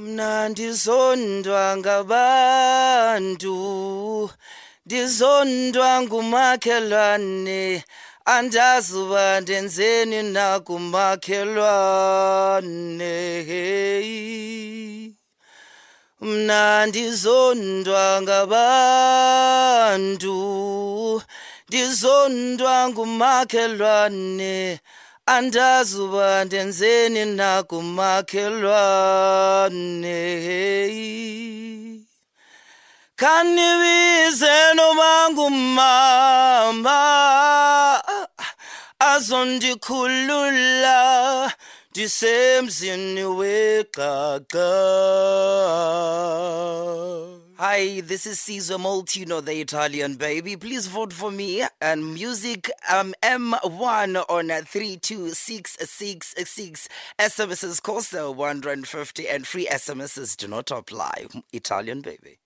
Mna ndizondwa ngabantu ndizondwa ngumakhelwane. Andazi uba ndenzeni na kumakhelwane? Hey. mna ndizondwa ngabantu ndizondwa ngumakhelwane. Andazi uba ndenzeni na khanibize noma ngumama azondikhulula ndisemzini wegaga Hi, this is Sizwe Molteno, the Italian baby. Please vote for me and music um, M1 on 32666. SMSs cost uh, 150 and free SMSs do not apply. Italian baby.